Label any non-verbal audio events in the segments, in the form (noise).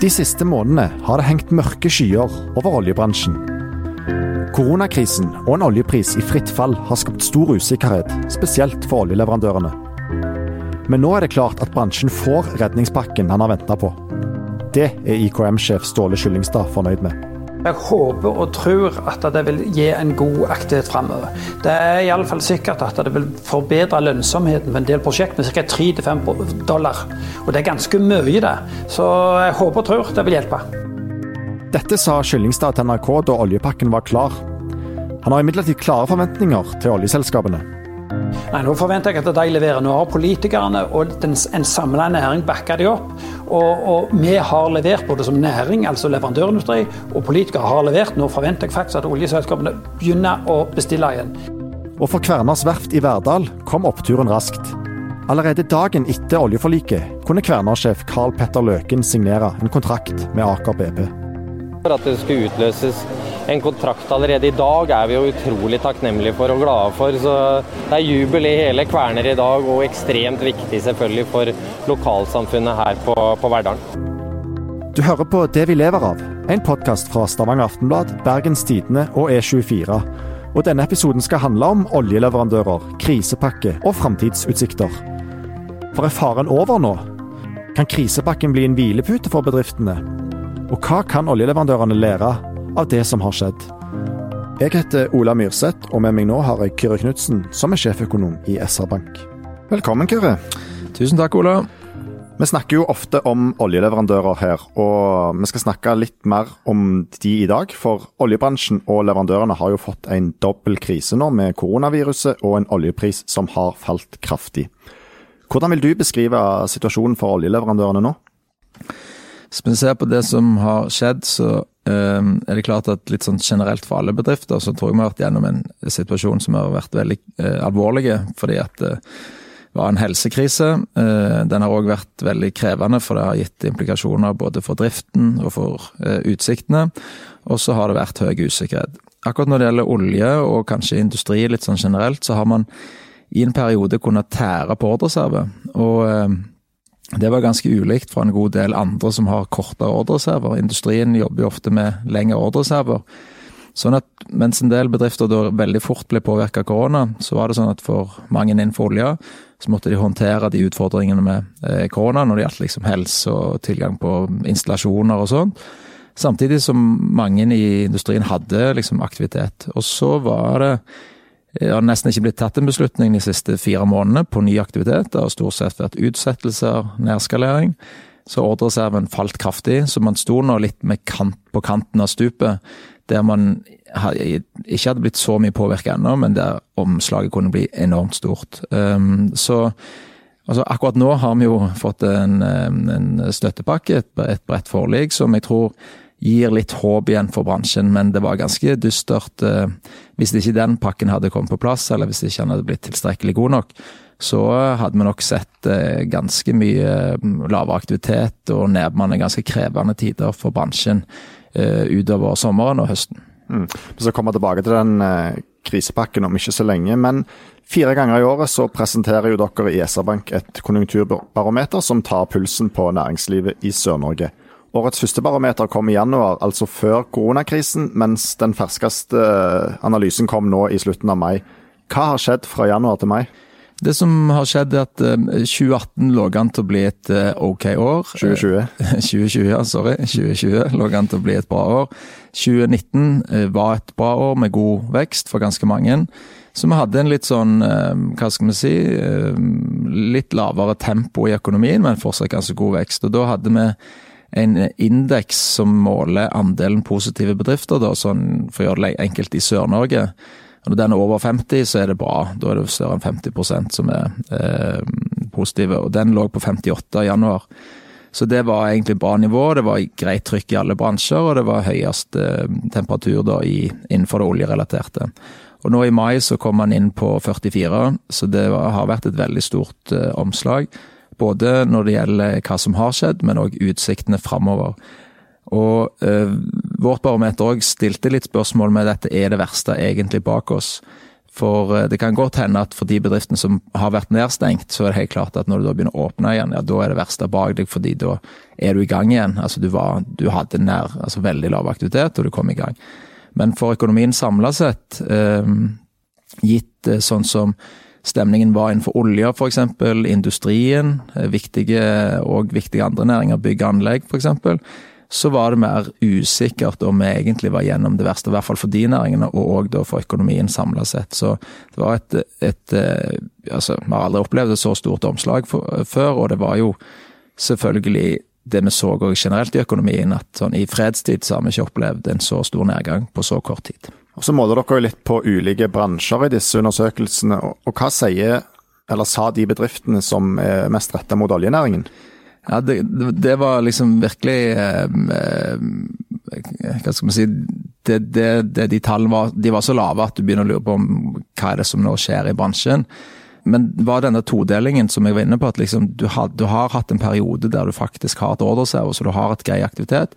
De siste månedene har det hengt mørke skyer over oljebransjen. Koronakrisen og en oljepris i fritt fall har skapt stor usikkerhet, spesielt for oljeleverandørene. Men nå er det klart at bransjen får redningspakken han har venta på. Det er IKM-sjef Ståle Skyllingstad fornøyd med. Jeg håper og tror at det vil gi en god aktivitet framover. Det er i alle fall sikkert at det vil forbedre lønnsomheten på en del prosjekt med ca. 3-5 dollar. Og det er ganske mye, det. Så jeg håper og tror det vil hjelpe. Dette sa Skyllingstad til NRK da oljepakken var klar. Han har imidlertid klare forventninger til oljeselskapene. Nei, Nå forventer jeg at de leverer. Nå har politikerne og en samla næring backa de opp. Og, og, vi har levert både som næring, altså leverandørindustri, og politikere har levert. Nå forventer jeg faktisk at oljeselskapene begynner å bestille igjen. Og for Kværners verft i Verdal kom oppturen raskt. Allerede dagen etter oljeforliket kunne Kværner-sjef Carl Petter Løken signere en kontrakt med Aker BP. For at det skulle utløses en kontrakt allerede i dag, er vi jo utrolig takknemlige for og glade for. Så det er jubel i hele Kverner i dag, og ekstremt viktig selvfølgelig for lokalsamfunnet her på, på Verdalen. Du hører på Det vi lever av, en podkast fra Stavanger Aftenblad, Bergens Tidende og E24. Og denne episoden skal handle om oljeleverandører, krisepakke og framtidsutsikter. For er faren over nå? Kan krisepakken bli en hvilepute for bedriftene? Og hva kan oljeleverandørene lære av det som har skjedd? Jeg heter Ola Myrseth, og med meg nå har jeg Kyrre Knutsen, som er sjeføkonom i SR Bank. Velkommen, Kyrre. Tusen takk, Ola. Vi snakker jo ofte om oljeleverandører her, og vi skal snakke litt mer om de i dag. For oljebransjen og leverandørene har jo fått en dobbel krise nå, med koronaviruset og en oljepris som har falt kraftig. Hvordan vil du beskrive situasjonen for oljeleverandørene nå? Hvis vi ser på det som har skjedd, så er det klart at litt sånn generelt for alle bedrifter, så tror jeg vi har vært gjennom en situasjon som har vært veldig eh, alvorlig. Fordi at det var en helsekrise. Eh, den har òg vært veldig krevende, for det har gitt implikasjoner både for driften og for eh, utsiktene. Og så har det vært høy usikkerhet. Akkurat når det gjelder olje og kanskje industri litt sånn generelt, så har man i en periode kunnet tære på ordreserve. Og det var ganske ulikt fra en god del andre som har kortere ordreserver. Industrien jobber jo ofte med lengre ordreserver. Sånn at mens en del bedrifter da veldig fort ble påvirka av korona, så var det sånn at for mange innenfor olja, så måtte de håndtere de utfordringene med eh, korona når det gjaldt liksom helse og tilgang på installasjoner og sånn. Samtidig som mange i industrien hadde liksom aktivitet. Og så var det det har nesten ikke blitt tatt en beslutning de siste fire månedene på ny aktivitet. Det har stort sett vært utsettelser, nedskalering. Så ordreserven falt kraftig, så man sto nå litt kant, på kanten av stupet. Der man ikke hadde blitt så mye påvirka ennå, men der omslaget kunne bli enormt stort. Um, så altså akkurat nå har vi jo fått en, en støttepakke, et bredt forlik, som jeg tror gir litt håp igjen for bransjen, men det var ganske dystert. Eh, hvis ikke den pakken hadde kommet på plass, eller hvis ikke den hadde blitt tilstrekkelig god nok, så hadde vi nok sett eh, ganske mye mm, lavere aktivitet og nedbemanning, ganske krevende tider for bransjen eh, utover sommeren og høsten. Mm. Vi kommer komme tilbake til den krisepakken om ikke så lenge. Men fire ganger i året så presenterer jo dere i SR-Bank et konjunkturbarometer som tar pulsen på næringslivet i Sør-Norge. Årets første barometer kom i januar, altså før koronakrisen, mens den ferskeste analysen kom nå i slutten av mai. Hva har skjedd fra januar til mai? Det som har skjedd, er at 2018 lå an til å bli et ok år. 2020. 2020, (laughs) ja, sorry. 2020 lå an til å bli et bra år. 2019 var et bra år med god vekst for ganske mange. Så vi hadde en litt sånn, hva skal vi si, litt lavere tempo i økonomien, men fortsatt ganske god vekst. Og da hadde vi en indeks som måler andelen positive bedrifter, da, sånn, for å gjøre det enkelt, i Sør-Norge. Når den er over 50, så er det bra. Da er det større enn 50% som er eh, positive. Og den lå på 58 i januar. Så det var egentlig bra nivå. Det var greit trykk i alle bransjer, og det var høyest eh, temperatur da i, innenfor det oljerelaterte. Og nå i mai så kom man inn på 44, så det var, har vært et veldig stort eh, omslag. Både når det gjelder hva som har skjedd, men òg utsiktene framover. Og eh, vårt barometer òg stilte litt spørsmål med dette er det verste egentlig bak oss. For eh, det kan godt hende at for de bedriftene som har vært nedstengt, så er det helt klart at når du da begynner å åpne igjen, ja da er det verste bak deg, fordi da er du i gang igjen. Altså du, var, du hadde nær, altså veldig lav aktivitet, og du kom i gang. Men for økonomien samla sett, eh, gitt eh, sånn som stemningen var innenfor olje f.eks., industrien, eh, viktige og viktige andre næringer, bygg og anlegg f.eks., så var det mer usikkert om vi egentlig var gjennom det verste, i hvert fall for de næringene, og òg for økonomien samla sett. Så det var et, et, Altså, vi har aldri opplevd et så stort omslag for, før, og det var jo selvfølgelig det vi så generelt i økonomien, at sånn i fredstid så har vi ikke opplevd en så stor nedgang på så kort tid. Og Så måler dere litt på ulike bransjer i disse undersøkelsene. og Hva sier, eller sa de bedriftene som er mest retta mot oljenæringen? Ja, det, det, var liksom virkelig eh, Hva skal man si det, det, De tallene var, de var så lave at du begynner å lure på hva er det som nå skjer i bransjen. Men var denne todelingen som jeg var inne på, at liksom du, har, du har hatt en periode der du faktisk har et ordreserve, så du har et grei aktivitet.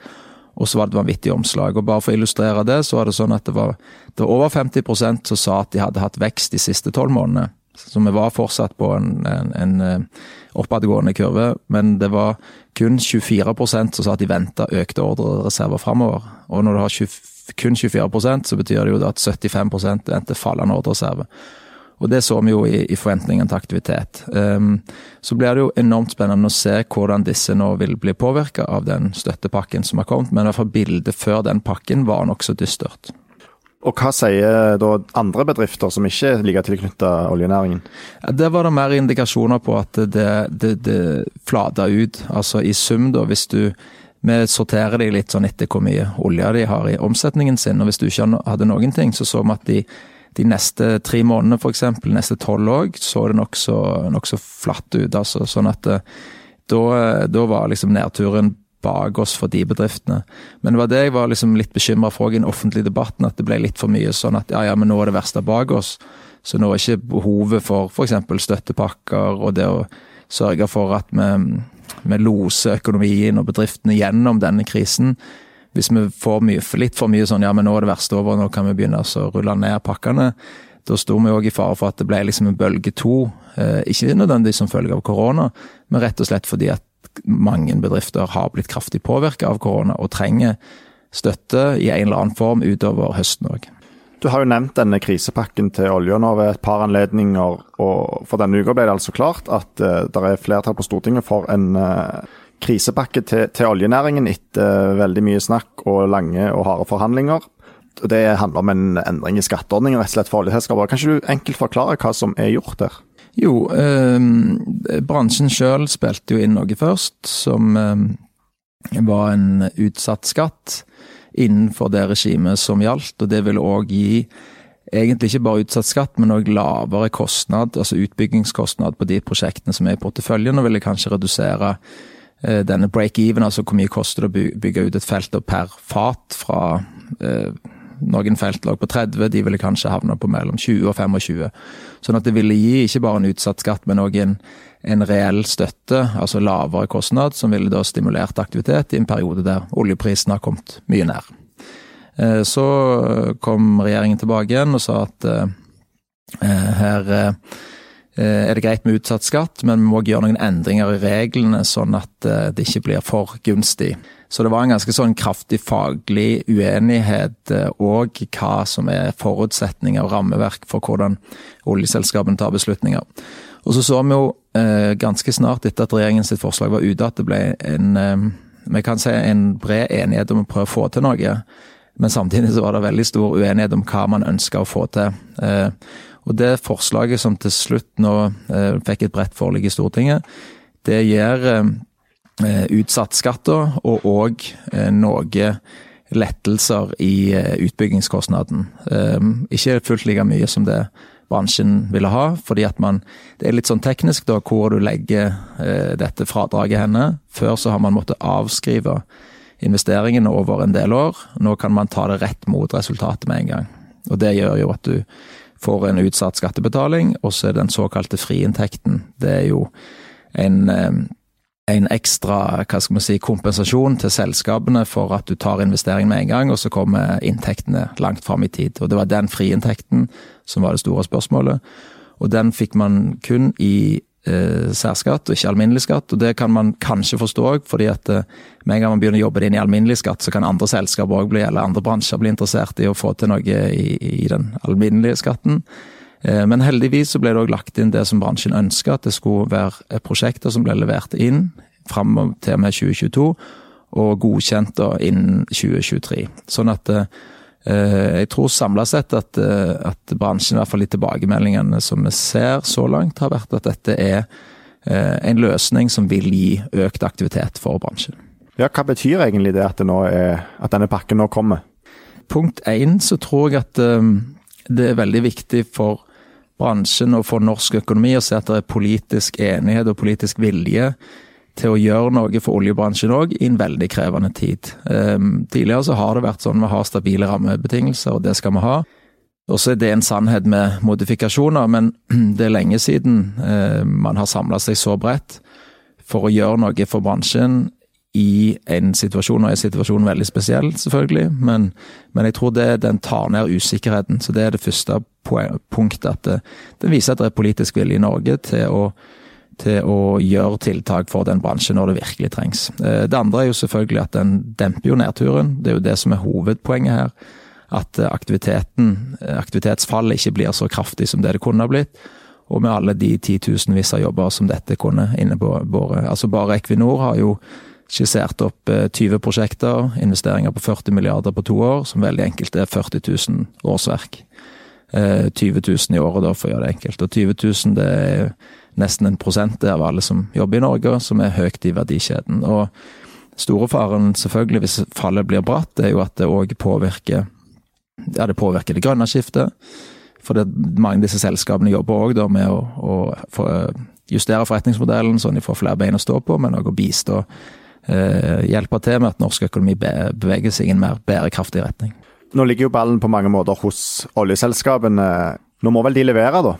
Og så var det et vanvittig omslag. og Bare for å illustrere det, så var det sånn at det var, det var over 50% som sa at de hadde hatt vekst de siste tolv månedene. Så vi var fortsatt på en, en, en eh, oppadgående kurve, men det var kun 24% som sa at de venta økte ordrereserver framover. Og når du har 20, kun 24% så betyr det jo at 75% venter fallende ordrereserve. Og det så vi jo i, i forventningene til aktivitet. Um, så blir det jo enormt spennende å se hvordan disse nå vil bli påvirka av den støttepakken som har kommet, men i hvert fall bildet før den pakken var nokså dystert. Og hva sier da andre bedrifter som ikke er like tilknytta oljenæringen? Der var det mer indikasjoner på at det, det, det flata ut. Altså i sum, da, hvis du vi sorterer de litt sånn etter hvor mye olje de har i omsetningen sin. og Hvis du ikke hadde noen ting, så så vi at de de neste tre månedene, f.eks., neste tolv òg, så det nokså nok så flatt ut. altså Sånn at eh, da, da var liksom nedturen bak oss for de bedriftene. Men det var det jeg var liksom litt bekymra for i den offentlige debatten, at det ble litt for mye sånn at ja, ja, men nå er det verste bak oss. Så nå er ikke behovet for f.eks. støttepakker og det å sørge for at vi, vi loser økonomien og bedriftene gjennom denne krisen hvis vi får mye, litt for mye sånn ja, men nå er det verste over, nå kan vi begynne å rulle ned pakkene, da sto vi òg i fare for at det ble liksom en bølge to. Eh, ikke nødvendigvis som følge av korona, men rett og slett fordi at mange bedrifter har blitt kraftig påvirka av korona og trenger støtte i en eller annen form utover høsten òg. Du har jo nevnt denne krisepakken til olja nå ved et par anledninger. og For denne uka ble det altså klart at uh, det er flertall på Stortinget for en uh, krisepakke til, til oljenæringen etter veldig mye snakk og lange og harde forhandlinger. Det handler om en endring i skatteordningen rett og slett for oljeselskaper. Kan ikke du enkelt forklare hva som er gjort der? Jo, eh, bransjen sjøl spilte jo inn noe først, som eh, var en utsatt skatt innenfor det regimet som gjaldt. Og det vil òg gi egentlig ikke bare utsatt skatt, men òg lavere kostnad, altså utbyggingskostnad på de prosjektene som er i porteføljen, og ville kanskje redusere denne break-even, altså hvor mye koster det å bygge ut et felt per fat fra eh, noen felt lå på 30, de ville kanskje havne på mellom 20 og 25. Sånn at det ville gi ikke bare en utsatt skatt, men òg en, en, reell støtte, altså lavere kostnad, som ville da stimulert aktivitet i en periode der oljeprisen har kommet mye nær. Eh, så kom regjeringen tilbake igjen og sa at her Eh, er det greit med utsatt skatt, men vi må gjøre noen endringer i reglene, sånn at eh, det ikke blir for gunstig. Så det var en ganske sånn kraftig faglig uenighet eh, hva som er forutsetninger og rammeverk for hvordan oljeselskapene tar beslutninger. Og så så vi jo eh, ganske snart etter at regjeringens forslag var ute, at det ble en eh, vi kan si en bred enighet om å prøve å få til noe. Men samtidig så var det veldig stor uenighet om hva man ønska å få til. Eh, og det forslaget som til slutt nå eh, fikk et bredt forlik i Stortinget, det gir eh, Eh, utsatt skatter, og òg eh, noe lettelser i eh, utbyggingskostnaden. Ikke fullt like mye som det bransjen ville ha, fordi at man Det er litt sånn teknisk da, hvor du legger dette fradraget henne. Før så har man måttet avskrive investeringene over en del år. Nå kan man ta det rett mot resultatet med en gang. Og Det gjør jo at du får en utsatt skattebetaling, og så er den såkalte friinntekten. Det er jo en en ekstra hva skal man si, kompensasjon til selskapene for at du tar investeringen med en gang, og så kommer inntektene langt fram i tid. Og Det var den friinntekten som var det store spørsmålet. Og den fikk man kun i eh, særskatt og ikke alminnelig skatt. Og det kan man kanskje forstå fordi at eh, med en gang man begynner å jobbe inn i alminnelig skatt, så kan andre selskaper bli, eller andre bransjer bli interessert i å få til noe i, i den alminnelige skatten. Eh, men heldigvis så ble det òg lagt inn det som bransjen ønska, at det skulle være prosjekter som ble levert inn fram til og med 2022, og godkjent da innen 2023. Sånn at eh, jeg tror samla sett at, eh, at, bransjen, i hvert fall i tilbakemeldingene som vi ser så langt, har vært at dette er en løsning som vil gi økt aktivitet for bransjen. Ja, Hva betyr egentlig det at, det er, at denne pakken nå kommer? Punkt én så tror jeg at det er veldig viktig for bransjen og for norsk økonomi å se at det er politisk enighet og politisk vilje til å gjøre noe for oljebransjen òg, i en veldig krevende tid. Um, tidligere så har det vært sånn vi har stabile rammebetingelser, og det skal vi ha. Og så er det en sannhet med modifikasjoner, men (clears throat) det er lenge siden uh, man har samla seg så bredt for å gjøre noe for bransjen i en situasjon, og er situasjonen veldig spesiell, selvfølgelig, men, men, jeg tror det, den tar ned usikkerheten. Så det er det første punktet. At det, det viser at det er politisk vilje i Norge til å, til å gjøre tiltak for den bransjen når det virkelig trengs. Eh, det andre er jo selvfølgelig at den demper jo nedturen. Det er jo det som er hovedpoenget her. At aktiviteten, aktivitetsfallet ikke blir så kraftig som det det kunne ha blitt. Og med alle de titusenvis av jobber som dette kunne innebåre. Altså bare Equinor har jo skissert opp 20 eh, prosjekter, investeringer på 40 milliarder på to år, som veldig enkelt er 40 000 årsverk. 20 eh, 000 i året, da, for å gjøre det enkelt. Og 20 000 det er nesten en prosent av alle som jobber i Norge, som er høyt i verdikjeden. Og store faren, selvfølgelig, hvis fallet blir bratt, er jo at det òg påvirker ja, det påvirker det grønne skiftet. For det, mange av disse selskapene jobber òg med å, å justere forretningsmodellen sånn de får flere bein å stå på, men òg å bistå Eh, hjelpe til med at norsk økonomi beveger seg i en mer bærekraftig retning. Nå ligger jo ballen på mange måter hos oljeselskapene. Nå må vel de levere, da?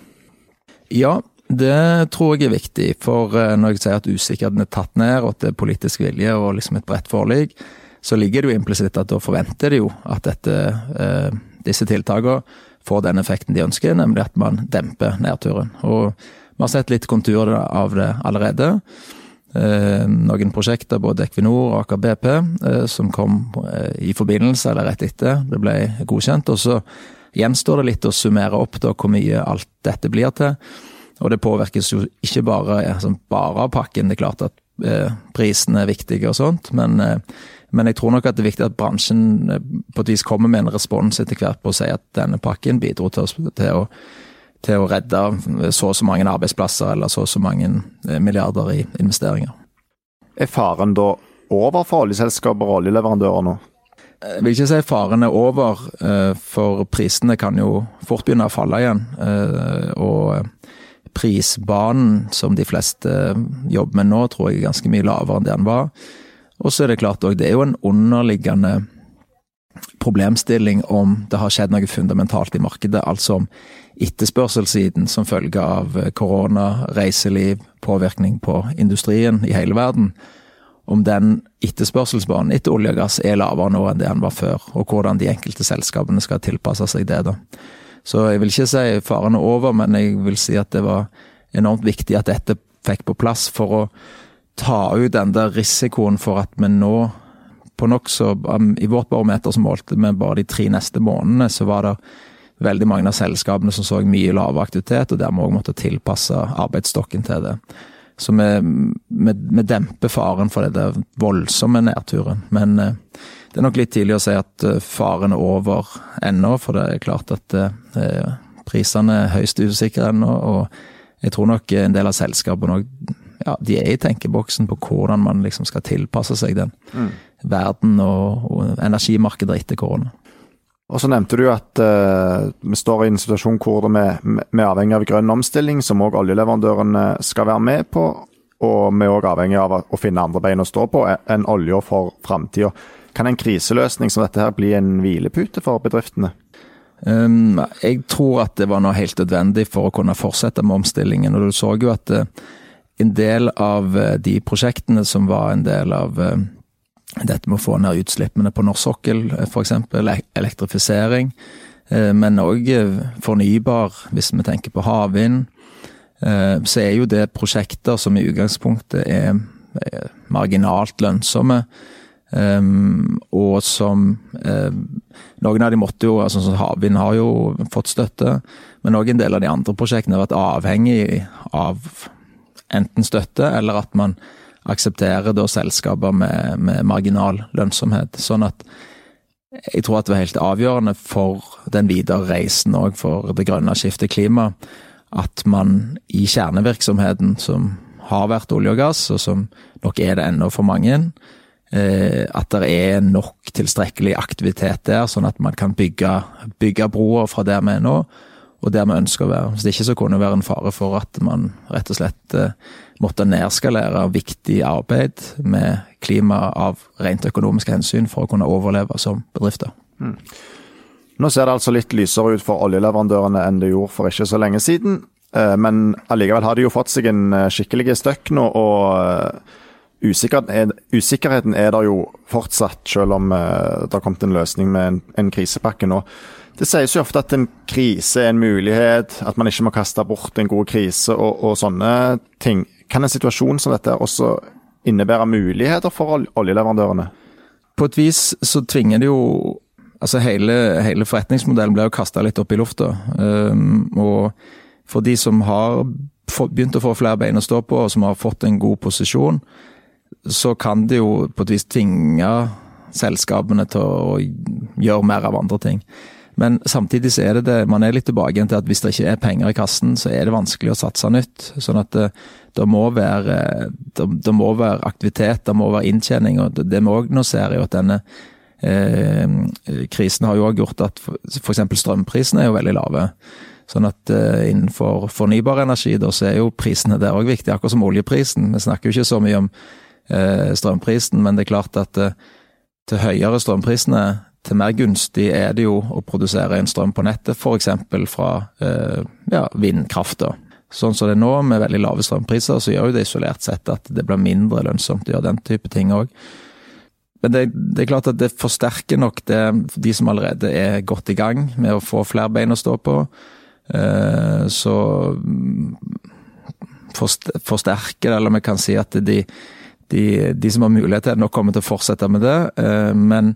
Ja, det tror jeg er viktig. For eh, når jeg sier at usikkerheten er tatt ned, og at det er politisk vilje og liksom et bredt forlik, så ligger det jo implisitt at da forventer de jo at dette, eh, disse tiltakene får den effekten de ønsker, nemlig at man demper nedturen. Og vi har sett litt konturer av det allerede. Eh, noen prosjekter, både Equinor og Aker BP, som kom i forbindelse eller rett etter det ble godkjent. Og så gjenstår det litt å summere opp da hvor mye alt dette blir til. Og det påvirkes jo ikke bare, altså bare av pakken. Det er klart at eh, prisene er viktige og sånt, men, eh, men, jeg tror nok at det er viktig at bransjen på et vis kommer med en respons etter hvert på å si at denne pakken bidro til, til å til å redde så og så mange arbeidsplasser eller så og så mange eh, milliarder i investeringer. Er faren da over for oljeselskaper og oljeleverandører nå? Jeg vil ikke si faren er over, eh, for prisene kan jo fort begynne å falle igjen. Eh, og prisbanen som de fleste jobber med nå, tror jeg er ganske mye lavere enn det den var. Og så er det klart òg, det er jo en underliggende problemstilling om det har skjedd noe fundamentalt i markedet. Altså om etterspørselssiden som følge av korona, reiseliv, påvirkning på industrien i hele verden. Om den etterspørselsbanen etter olje og gass er lavere nå enn det den var før, og hvordan de enkelte selskapene skal tilpasse seg det. da. Så jeg vil ikke si faren er over, men jeg vil si at det var enormt viktig at dette fikk på plass for å ta ut den der risikoen for at vi nå på nokså um, I vårt barometer som målte vi bare de tre neste månedene, så var det veldig mange av selskapene som så mye lavere aktivitet, og dermed òg måtte tilpasse arbeidsstokken til det. Så vi, vi, vi demper faren for det voldsomme nedturen. Men eh, det er nok litt tidlig å si at eh, faren er over ennå, for det er klart at eh, prisene er høyst usikre ennå. Og jeg tror nok en del av selskapene òg ja, de er i tenkeboksen på hvordan man liksom skal tilpasse seg den mm. verden og, og energimarkedet etter korona. Og så nevnte du at uh, vi står i en situasjon hvor vi, er avhengig av grønn omstilling, som òg oljeleverandørene skal være med på. Og vi er òg avhengig av å finne andre bein å stå på enn olja for framtida. Kan en kriseløsning som dette her bli en hvilepute for bedriftene? Um, jeg tror at det var noe helt nødvendig for å kunne fortsette med omstillingen. og Du så jo at uh, en del av uh, de prosjektene som var en del av dette med å få ned utslippene på norsk sokkel, f.eks. elektrifisering. Men òg fornybar, hvis vi tenker på havvind. Så er jo det prosjekter som i utgangspunktet er marginalt lønnsomme. Og som Noen av de måtte jo altså Havvind har jo fått støtte, men òg en del av de andre prosjektene har vært avhengig av enten støtte, eller at man aksepterer da selskaper med, med marginal lønnsomhet. Sånn at jeg tror at det var helt avgjørende for den videre reisen òg for det grønne skiftet klima, at man i kjernevirksomheten, som har vært olje og gass, og som nok er det ennå for mange, Eh, at det er nok tilstrekkelig aktivitet der, sånn at man kan bygge, bygge broer fra der vi er nå, og der vi ønsker å være. Hvis det ikke så kunne det være en fare for at man rett og slett eh, måtte nedskalere viktig arbeid med klima av rent økonomiske hensyn for å kunne overleve som bedrifter. Mm. Nå ser det altså litt lysere ut for oljeleverandørene enn det gjorde for ikke så lenge siden. Eh, men allikevel har de jo fått seg en skikkelig støkk nå. og Usikkerheten, er der jo fortsatt, selv om det har kommet en løsning med en, krisepakke nå. Det sies jo ofte at en krise er en mulighet, at man ikke må kaste bort en god krise og, og sånne ting. Kan en situasjon som dette også innebære muligheter for oljeleverandørene? På et vis så tvinger det jo Altså hele, hele forretningsmodellen blir jo kasta litt opp i lufta. Um, og for de som har begynt å få flere bein å stå på, og som har fått en god posisjon, så kan det jo på et vis tvinge selskapene til å gjøre mer av andre ting. Men samtidig så er det det, man er litt tilbake til at hvis det ikke er penger i kassen, så er det vanskelig å satse nytt. Sånn at det, det, må, være, det, det må, være, aktivitet, det må være inntjening. og Det, vi òg nå ser, er at denne eh, krisen har jo òg gjort at f.eks. strømprisene er jo veldig lave. Sånn at eh, innenfor fornybar energi da, så er jo prisene der òg viktige, akkurat som oljeprisen. Vi snakker jo ikke så mye om Eh, strømprisen, men det er klart at eh, til høyere strømprisene, til mer gunstig er det jo å produsere en strøm på nettet, f.eks. fra eh, ja, vindkrafta. Sånn som det er nå, med veldig lave strømpriser, så gjør jo det isolert sett at det blir mindre lønnsomt å gjøre den type ting òg. Men det, det, er klart at det forsterker nok det, de som allerede er godt i gang med å få flere bein å stå på. Så mm, forsterker det, eller vi kan si at de, de, de, som har mulighet til det, nok kommer til å fortsette med det. Eh, men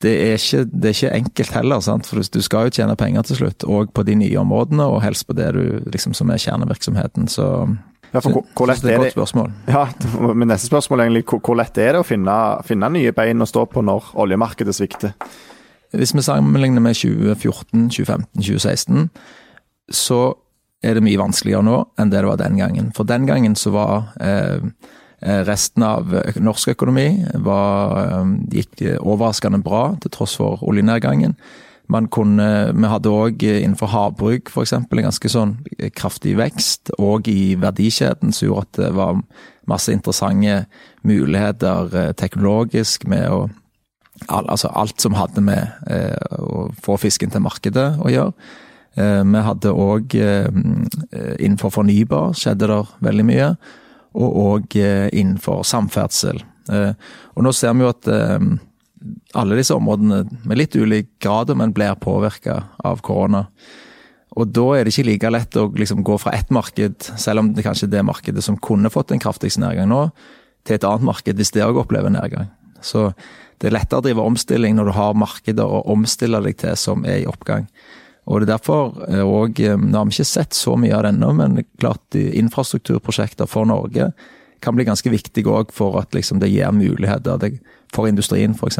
det er, ikke, det er ikke, enkelt heller, sant? for du skal jo tjene penger til slutt. Og på de nye områdene, og helst på det du, liksom, som er kjernevirksomheten. Så, ja, for, hvor, lett det er et godt spørsmål. Ja, (laughs) men Neste spørsmål er egentlig hvor, hvor lett er det å finne, finne, nye bein å stå på når oljemarkedet svikter? Hvis vi sammenligner med 2014, 2015, 2016, så er det mye vanskeligere nå enn det det var den gangen. For den gangen så var eh, Eh, resten av norsk økonomi var, eh, gikk overraskende bra, til tross for oljenedgangen. Man kunne, vi hadde òg innenfor havbruk f.eks. en ganske sånn kraftig vekst, og i verdikjeden som gjorde at det var masse interessante muligheter eh, teknologisk med å Altså alt som hadde med å få fisken til markedet å gjøre. Vi hadde òg innenfor fornybar skjedde det veldig mye og òg eh, innenfor samferdsel. Eh, og nå ser vi jo at eh, alle disse områdene, med litt ulik grad, men blir påvirka av korona. Og da er det ikke like lett å liksom gå fra ett marked, selv om det kanskje er det markedet som kunne fått en kraftigst nedgang nå, til et annet marked hvis det òg opplever nedgang. Så det er lettere å drive omstilling når du har markeder å omstille deg til som er i oppgang. Og det er derfor òg Nå har vi ikke sett så mye av det ennå, men klart infrastrukturprosjekter for Norge kan bli ganske viktig òg for at liksom, det gir muligheter for industrien, f.eks.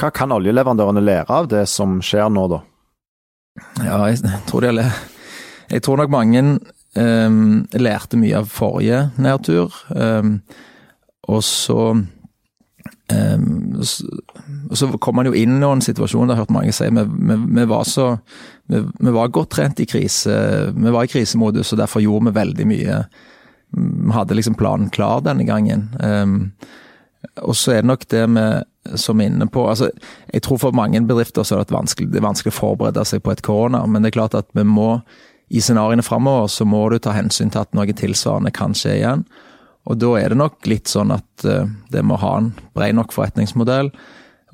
Hva kan oljeleverandørene lære av det som skjer nå, da? Ja, jeg tror, de, jeg tror nok mange um, lærte mye av forrige nedtur. Um, og så Um, så, så kom man jo inn i noen situasjoner, det har jeg hørt mange si, vi, vi, vi var vi, vi, var godt trent i krise. Vi var i krisemodus, og derfor gjorde vi veldig mye. Vi hadde liksom planen klar denne gangen. Um, og så er det nok det vi som er inne på altså, Jeg tror for mange bedrifter så er det, vanskelig, det er vanskelig å forberede seg på et korona, men det er klart at vi må i scenarioene framover så må du ta hensyn til at noe tilsvarende kan skje igjen. Og da er det nok litt sånn at uh, det må ha en bred nok forretningsmodell.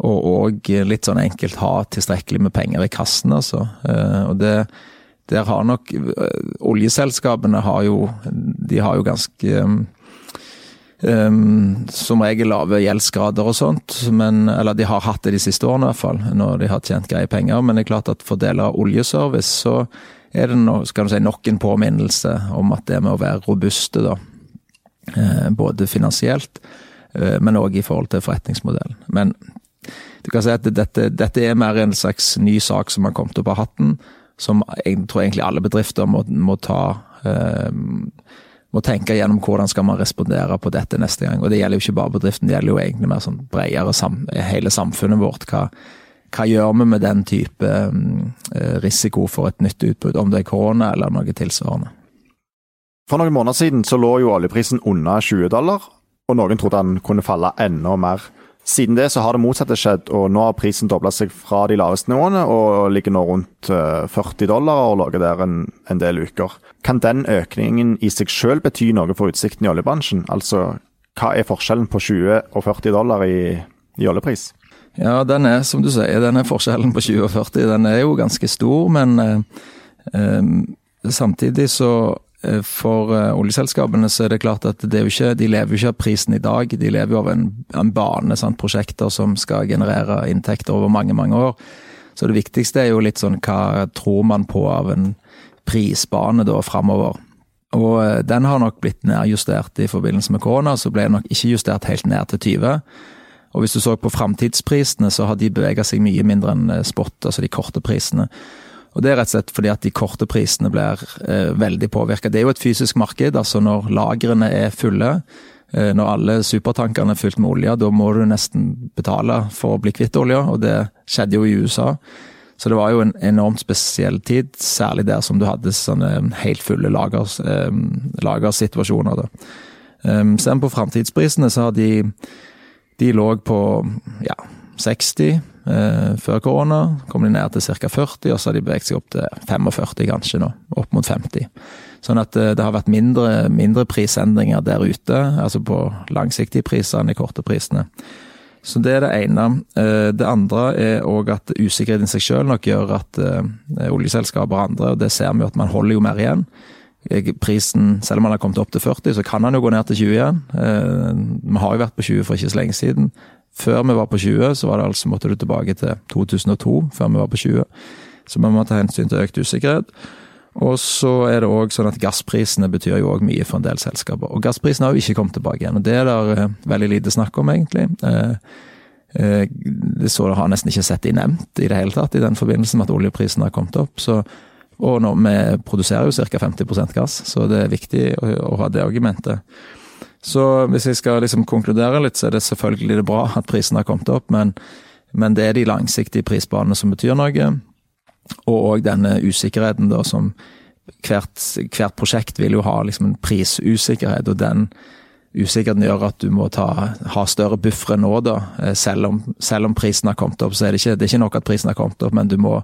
Og, og litt sånn enkelt ha tilstrekkelig med penger i kassen, altså. Uh, og det der har nok uh, Oljeselskapene har jo De har jo ganske um, som regel lave gjeldsgrader og sånt, men, eller de har hatt det de siste årene i hvert fall, når de har tjent greie penger. Men det er klart at for deler av oljeservice så er det no, skal du si, nok en påminnelse om at det med å være robuste, da. Eh, både finansielt, eh, men òg i forhold til forretningsmodellen. Men du kan si at dette, dette, er mer en slags ny sak som har kommet opp av hatten, som jeg tror egentlig alle bedrifter må, må ta eh, må tenke gjennom hvordan skal man respondere på dette neste gang. Og det gjelder jo ikke bare bedriften, det gjelder jo egentlig mer sånn bredere sam, hele samfunnet vårt. Hva, hva, gjør vi med den type um, risiko for et nytt utbrudd, om det er korona eller noe tilsvarende? For noen måneder siden så lå jo oljeprisen under 20 dollar, og noen trodde den kunne falle enda mer. Siden det så har det motsatte skjedd, og nå har prisen dobla seg fra de laveste nivåene og ligger nå rundt 40 eh, dollar og ligger der en, en, del uker. Kan den økningen i seg selv bety noe for utsikten i oljebransjen? Altså, hva er forskjellen på 20 og 40 dollar i, i oljepris? Ja, den er, som du sier, den er forskjellen på 20 og 40. Den er jo ganske stor, men eh, eh, samtidig så for uh, oljeselskapene så er det klart at det ikke, de lever jo ikke av prisen i dag, de lever jo av en, en bane, sant? prosjekter som skal generere inntekter over mange, mange år. Så det viktigste er jo litt sånn hva tror man på av en prisbane da framover. Og uh, den har nok blitt nedjustert i forbindelse med korona, så ble den nok ikke justert helt ned til 20. Og hvis du så på framtidsprisene, så har de bevega seg mye mindre enn spot, altså de korte prisene. Og Det er rett og slett fordi at de korte prisene blir eh, veldig påvirka. Det er jo et fysisk marked. altså Når lagrene er fulle, eh, når alle supertankene er fylt med olje, da må du nesten betale for å bli kvitt olja, og det skjedde jo i USA. Så det var jo en enormt spesiell tid, særlig der som du hadde sånne helt fulle lagers, eh, lagersituasjoner. Da. Um, Ser vi på framtidsprisene, så har de de lå på ja, 60 eh, før korona. Kom de ned til ca. 40, og så har de beveget seg opp til 45 kanskje nå. Opp mot 50. Sånn at eh, det har vært mindre, mindre prisendringer der ute, altså på langsiktige priser enn de korte prisene. Så det er det ene. Eh, det andre er òg at usikkerheten i seg selv nok gjør at oljeselskaper og andre, og det ser vi at man holder jo mer igjen. Prisen, selv om man har kommet opp til 40, så kan han jo gå ned til 20 igjen. Vi har jo vært på 20 for ikke så lenge siden. Før vi var på 20, så var det altså, måtte du tilbake til 2002 før vi var på 20. Så vi må ta hensyn til økt usikkerhet. Og så er det òg sånn at gassprisene betyr jo òg mye for en del selskaper. Og gassprisene har jo ikke kommet tilbake igjen, og det er det eh, veldig lite snakk om, egentlig. Eh, eh, det så det har nesten ikke sett de nevnt i det hele tatt, i den forbindelse med at oljeprisene har kommet opp. Så, og nå, vi produserer jo ca. 50% gass, så det er viktig å, å ha det argumentet. Så hvis jeg skal liksom konkludere litt, så er det selvfølgelig det bra at prisen har kommet opp, men, men det er de langsiktige prisbanene som betyr noe. Og òg denne usikkerheten da som hvert, hvert, prosjekt vil jo ha liksom en prisusikkerhet, og den usikkerheten gjør at du må ta, ha større buffere nå, da. Eh, selv om, selv om, prisen har kommet opp, så er det ikke, det er ikke nok at prisen har kommet opp, men du må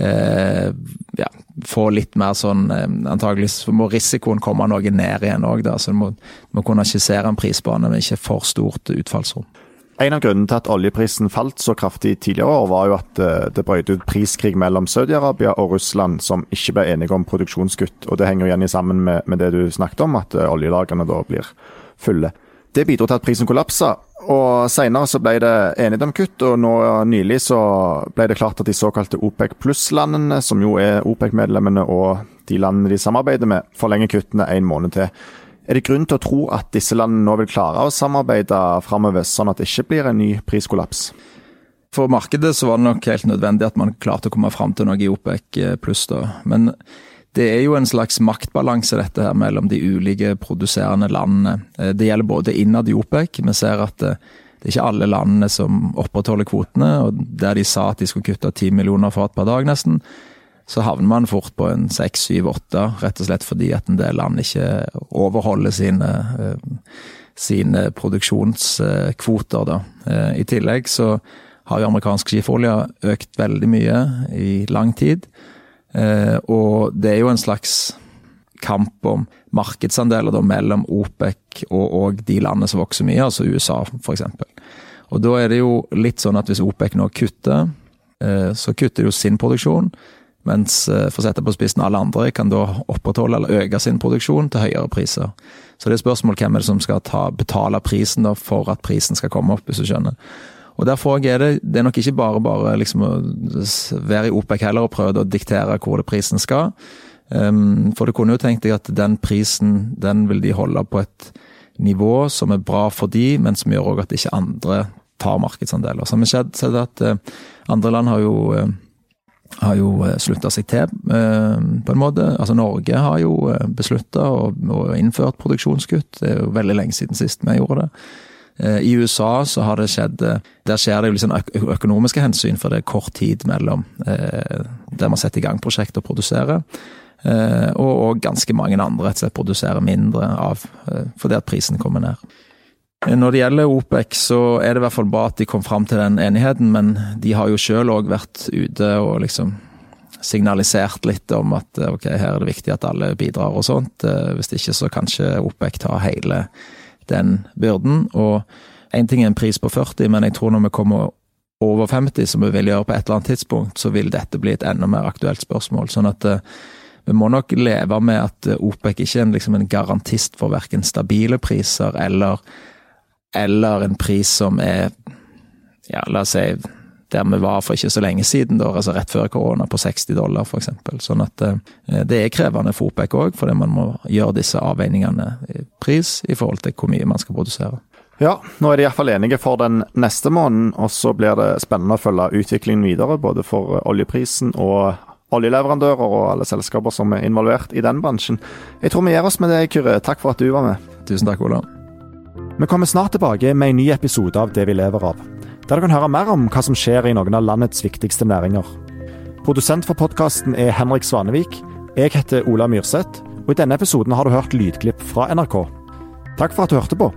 eh, ja, få litt mer sånn eh, Antakeligvis må risikoen komme noe ned igjen òg. Så du må, må, kunne skissere en prisbane, med ikke for stort utfallsrom. En av grunnene til at oljeprisen falt så kraftig tidligere år, var jo at eh, det brøt ut priskrig mellom Saudi-Arabia og Russland, som ikke ble enige om produksjonskutt. Og Det henger igjen sammen med, med det du snakket om, at eh, oljelagrene da blir fulle. Det bidro til at prisen kollapsa. Og Senere så ble det enighet om kutt, og nå nylig så ble det klart at de såkalte OPEC pluss-landene, som jo er OPEC-medlemmene og de landene de samarbeider med, forlenger kuttene en måned til. Er det grunn til å tro at disse landene nå vil klare å samarbeide framover, sånn at det ikke blir en ny priskollaps? For markedet så var det nok helt nødvendig at man klarte å komme fram til noe i OPEC pluss. da. Men det er jo en slags maktbalanse dette her mellom de ulike produserende landene. Eh, det gjelder både innad i OPEC. Vi ser at eh, det er ikke alle landene som opprettholder kvotene. og Der de sa at de skulle kutte 10 millioner fat per dag nesten, så havner man fort på en 6-7-8, rett og slett fordi at en del land ikke overholder sine, eh, sine produksjonskvoter. Da. I tillegg så har jo amerikansk skifolje økt veldig mye i lang tid. Eh, og det er jo en slags kamp om markedsandeler da, mellom OPEC og, og, de landene som vokser mye, altså USA f.eks. Og da er det jo litt sånn at hvis OPEC nå kutter, eh, så kutter de jo sin produksjon. Mens eh, for å sette på spissen alle andre kan da opprettholde eller øke sin produksjon til høyere priser. Så det er spørsmål hvem er det som skal ta, betale prisen da, for at prisen skal komme opp, hvis du skjønner. Og Derfor er det, det er nok ikke bare bare liksom å være i OPEC heller og prøve å diktere hvor det prisen skal. Um, for du kunne jo tenkt deg at den prisen den vil de holde på et nivå som er bra for de, men som gjør òg at ikke andre tar markedsandeler. Så har vi sett at uh, andre land har jo uh, har jo uh, slutta seg til, på en måte. Altså Norge har jo beslutta og innført produksjonskutt. Det er jo veldig lenge siden sist vi gjorde det. Eh, I USA så har det skjedd eh, Der skjer det jo liksom økonomiske hensyn, for det er kort tid mellom eh, der man setter i gang prosjektet og produserer. Og, og ganske mange andre rett og slett produserer mindre av fordi at prisen kommer ned. Når det gjelder OPEC, så er det i hvert fall bra at de kom fram til den enigheten, men de har jo sjøl òg vært ute og liksom signalisert litt om at ok, her er det viktig at alle bidrar og sånt. Hvis ikke så kanskje OPEC tar hele den byrden. Og én ting er en pris på 40, men jeg tror når vi kommer over 50, som vi vil gjøre på et eller annet tidspunkt, så vil dette bli et enda mer aktuelt spørsmål. Sånn at uh, vi må nok leve med at uh, OPEC ikke er liksom en garantist for verken stabile priser eller, eller en pris som er ja, la oss si der vi var for ikke så lenge siden, da, altså rett før korona, på 60 dollar f.eks. Sånn at uh, det er krevende for OPEC òg, fordi man må gjøre disse avveiningene i pris i forhold til hvor mye man skal produsere. Ja, nå er de iallfall enige for den neste måneden, og så blir det spennende å følge utviklingen videre. Både for oljeprisen og oljeleverandører og alle selskaper som er involvert i den bransjen. Jeg tror vi gir oss med det, Kyrre. Takk for at du var med. Tusen takk, Ola. Vi kommer snart tilbake med en ny episode av Det vi lever av der du kan høre mer om hva som skjer i noen av landets viktigste næringer. Produsent for podkasten er Henrik Svanevik. Jeg heter Ola Myrseth, og i denne episoden har du hørt lydklipp fra NRK. Takk for at du hørte på.